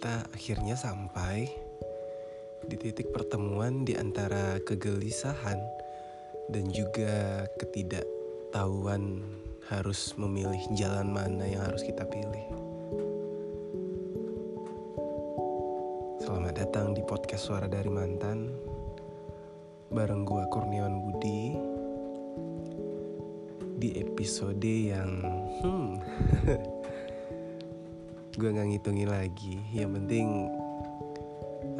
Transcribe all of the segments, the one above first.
kita akhirnya sampai di titik pertemuan di antara kegelisahan dan juga ketidaktahuan harus memilih jalan mana yang harus kita pilih. Selamat datang di podcast Suara dari Mantan bareng gua Kurniawan Budi di episode yang hmm gue nggak ngitungin lagi. Yang penting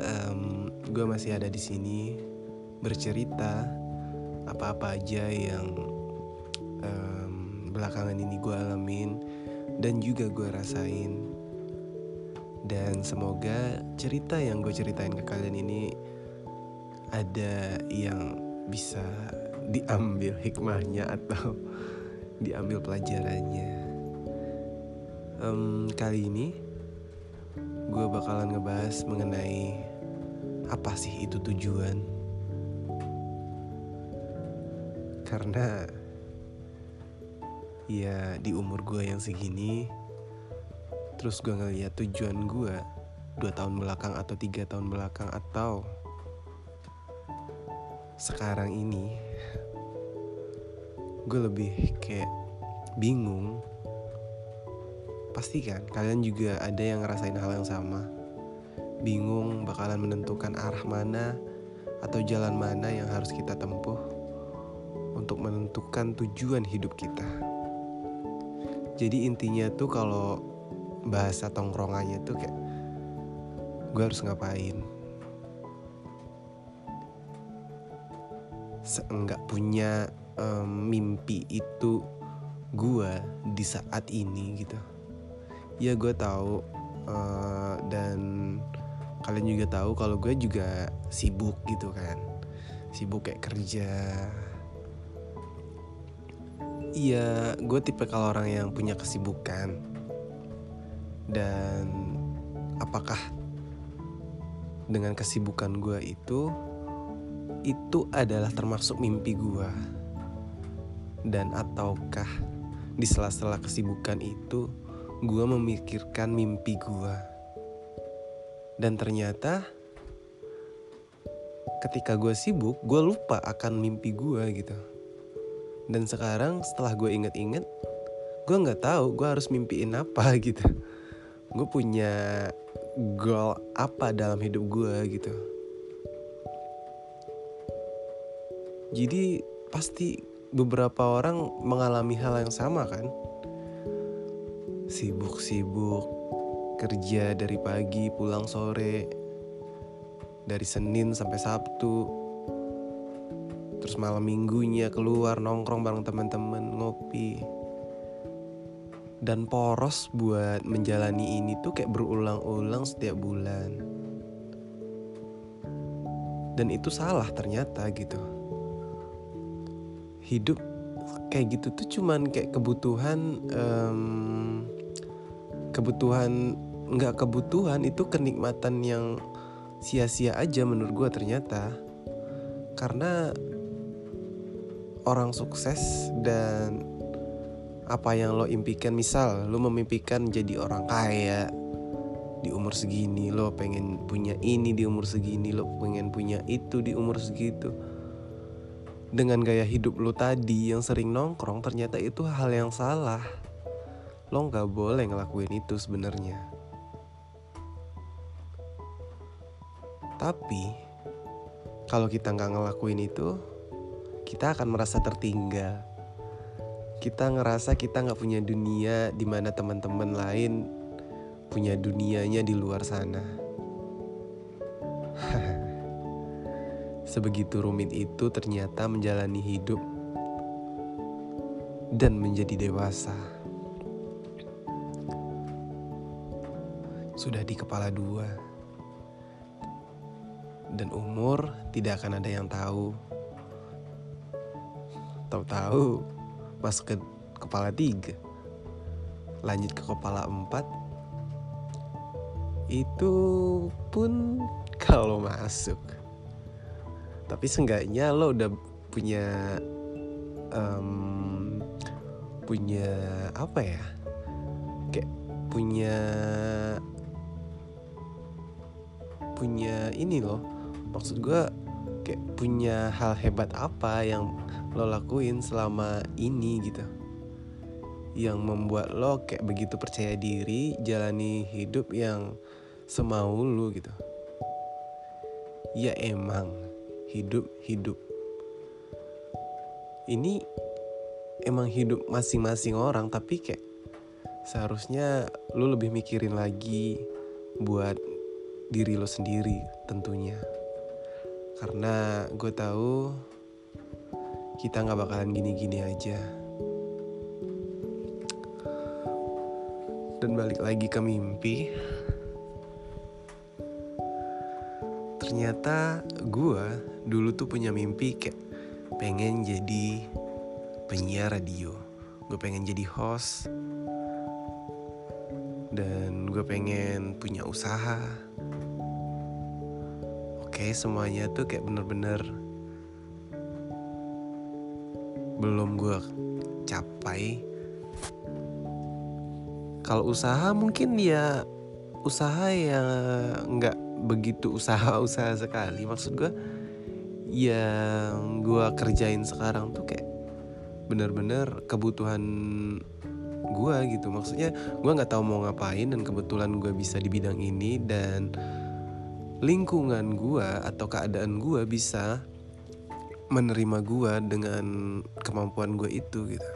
um, gue masih ada di sini bercerita apa-apa aja yang um, belakangan ini gue alamin dan juga gue rasain. Dan semoga cerita yang gue ceritain ke kalian ini ada yang bisa diambil hikmahnya atau diambil pelajarannya um, kali ini gue bakalan ngebahas mengenai apa sih itu tujuan. Karena ya di umur gue yang segini terus gue ngeliat tujuan gue dua tahun belakang atau tiga tahun belakang atau sekarang ini gue lebih kayak bingung Pasti kan kalian juga ada yang ngerasain hal yang sama. Bingung bakalan menentukan arah mana atau jalan mana yang harus kita tempuh untuk menentukan tujuan hidup kita. Jadi intinya tuh kalau bahasa tongkrongannya tuh kayak gue harus ngapain. Seenggak punya um, mimpi itu gue di saat ini gitu ya gue tahu. Uh, dan kalian juga tahu kalau gue juga sibuk gitu kan. Sibuk kayak kerja. Iya, gue tipe kalau orang yang punya kesibukan. Dan apakah dengan kesibukan gue itu itu adalah termasuk mimpi gue dan ataukah di sela-sela kesibukan itu gue memikirkan mimpi gue. Dan ternyata ketika gue sibuk, gue lupa akan mimpi gue gitu. Dan sekarang setelah gue inget-inget, gue nggak tahu gue harus mimpiin apa gitu. Gue punya goal apa dalam hidup gue gitu. Jadi pasti beberapa orang mengalami hal yang sama kan sibuk-sibuk kerja dari pagi pulang sore. Dari Senin sampai Sabtu. Terus malam minggunya keluar nongkrong bareng teman-teman ngopi. Dan poros buat menjalani ini tuh kayak berulang-ulang setiap bulan. Dan itu salah ternyata gitu. Hidup kayak gitu tuh cuman kayak kebutuhan um, kebutuhan nggak kebutuhan itu kenikmatan yang sia-sia aja menurut gue ternyata. Karena orang sukses dan apa yang lo impikan misal lo memimpikan jadi orang kaya di umur segini lo pengen punya ini di umur segini lo pengen punya itu di umur segitu. Dengan gaya hidup lo tadi yang sering nongkrong ternyata itu hal yang salah lo nggak boleh ngelakuin itu sebenarnya. Tapi kalau kita nggak ngelakuin itu, kita akan merasa tertinggal. Kita ngerasa kita nggak punya dunia di mana teman-teman lain punya dunianya di luar sana. Sebegitu rumit itu ternyata menjalani hidup dan menjadi dewasa. Sudah di kepala dua. Dan umur tidak akan ada yang tahu. Tahu-tahu masuk ke kepala tiga. Lanjut ke kepala empat. Itu pun kalau masuk. Tapi seenggaknya lo udah punya um, punya apa ya? Kayak punya punya ini loh. Maksud gue kayak punya hal hebat apa yang lo lakuin selama ini gitu? Yang membuat lo kayak begitu percaya diri jalani hidup yang semau lu gitu? Ya emang hidup hidup. Ini emang hidup masing-masing orang tapi kayak seharusnya lu lebih mikirin lagi buat diri lo sendiri tentunya. Karena gue tahu kita nggak bakalan gini-gini aja. Dan balik lagi ke mimpi ternyata gue dulu tuh punya mimpi kayak pengen jadi penyiar radio. Gue pengen jadi host. Dan gue pengen punya usaha oke semuanya tuh kayak bener-bener belum gue capai. Kalau usaha mungkin ya usaha yang nggak begitu usaha-usaha sekali. Maksud gue yang gue kerjain sekarang tuh kayak bener-bener kebutuhan gue gitu. Maksudnya gue nggak tahu mau ngapain dan kebetulan gue bisa di bidang ini dan lingkungan gue atau keadaan gue bisa menerima gue dengan kemampuan gue itu gitu.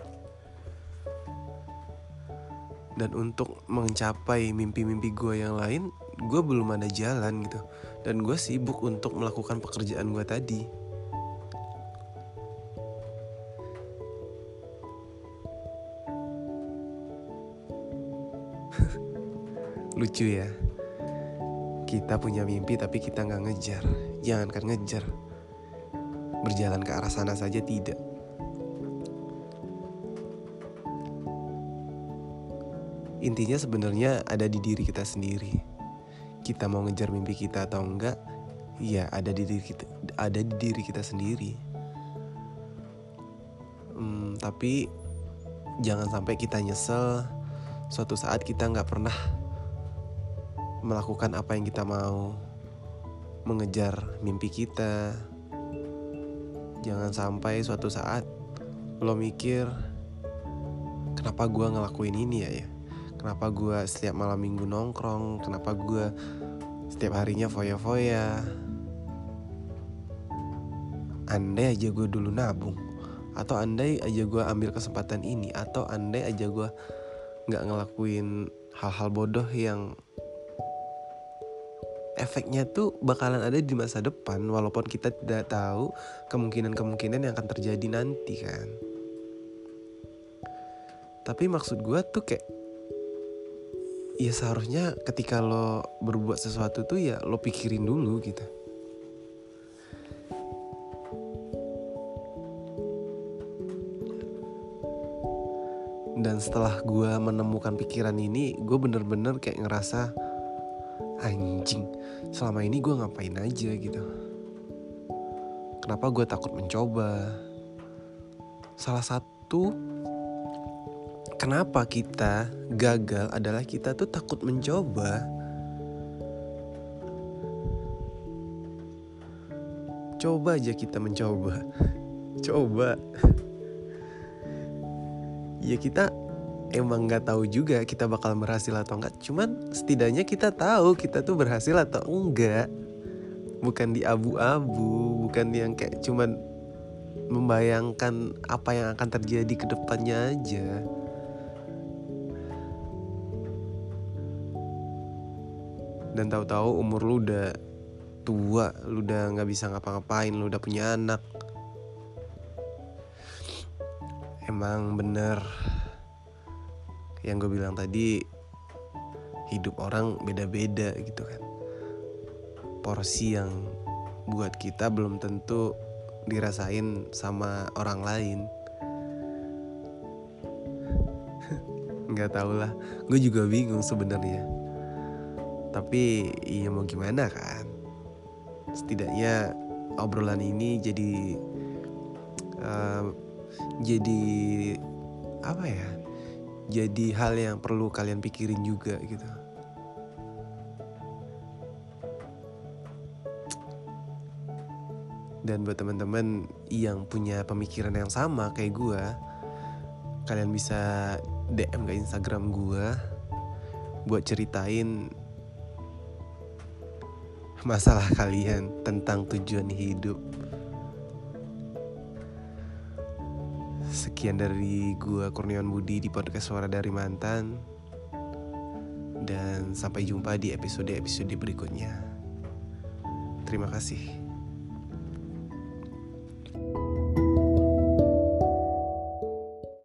Dan untuk mencapai mimpi-mimpi gue yang lain gue belum ada jalan gitu. Dan gue sibuk untuk melakukan pekerjaan gue tadi. Lucu ya kita punya mimpi tapi kita nggak ngejar. Jangan kan ngejar. Berjalan ke arah sana saja tidak. Intinya sebenarnya ada di diri kita sendiri. Kita mau ngejar mimpi kita atau enggak ya ada di diri kita ada di diri kita sendiri. Hmm, tapi jangan sampai kita nyesel suatu saat kita nggak pernah melakukan apa yang kita mau. Mengejar mimpi kita. Jangan sampai suatu saat lo mikir kenapa gue ngelakuin ini ya ya? Kenapa gue setiap malam minggu nongkrong? Kenapa gue setiap harinya foya-foya? Andai aja gue dulu nabung atau andai aja gue ambil kesempatan ini atau andai aja gue nggak ngelakuin hal-hal bodoh yang efeknya tuh bakalan ada di masa depan walaupun kita tidak tahu kemungkinan-kemungkinan yang akan terjadi nanti kan? Tapi maksud gue tuh kayak ya seharusnya ketika lo berbuat sesuatu tuh ya lo pikirin dulu gitu. Dan setelah gue menemukan pikiran ini gue bener-bener kayak ngerasa anjing selama ini gue ngapain aja gitu kenapa gue takut mencoba salah satu kenapa kita gagal adalah kita tuh takut mencoba. Coba aja kita mencoba. Coba. ya kita emang nggak tahu juga kita bakal berhasil atau enggak. Cuman setidaknya kita tahu kita tuh berhasil atau enggak. Bukan di abu-abu, bukan yang kayak cuman membayangkan apa yang akan terjadi ke depannya aja. dan tahu-tahu umur lu udah tua lu udah nggak bisa ngapa-ngapain lu udah punya anak emang bener yang gue bilang tadi hidup orang beda-beda gitu kan. Porsi yang buat kita belum tentu dirasain sama orang lain. Nggak tau lah gue juga bingung sebenarnya. Tapi iya mau gimana kan? Setidaknya obrolan ini jadi uh, jadi apa ya jadi hal yang perlu kalian pikirin juga gitu. Dan buat teman-teman yang punya pemikiran yang sama kayak gue, kalian bisa DM ke Instagram gue buat ceritain masalah kalian tentang tujuan hidup. Sekian dari gua Kurniawan Budi di podcast Suara dari Mantan. Dan sampai jumpa di episode-episode berikutnya. Terima kasih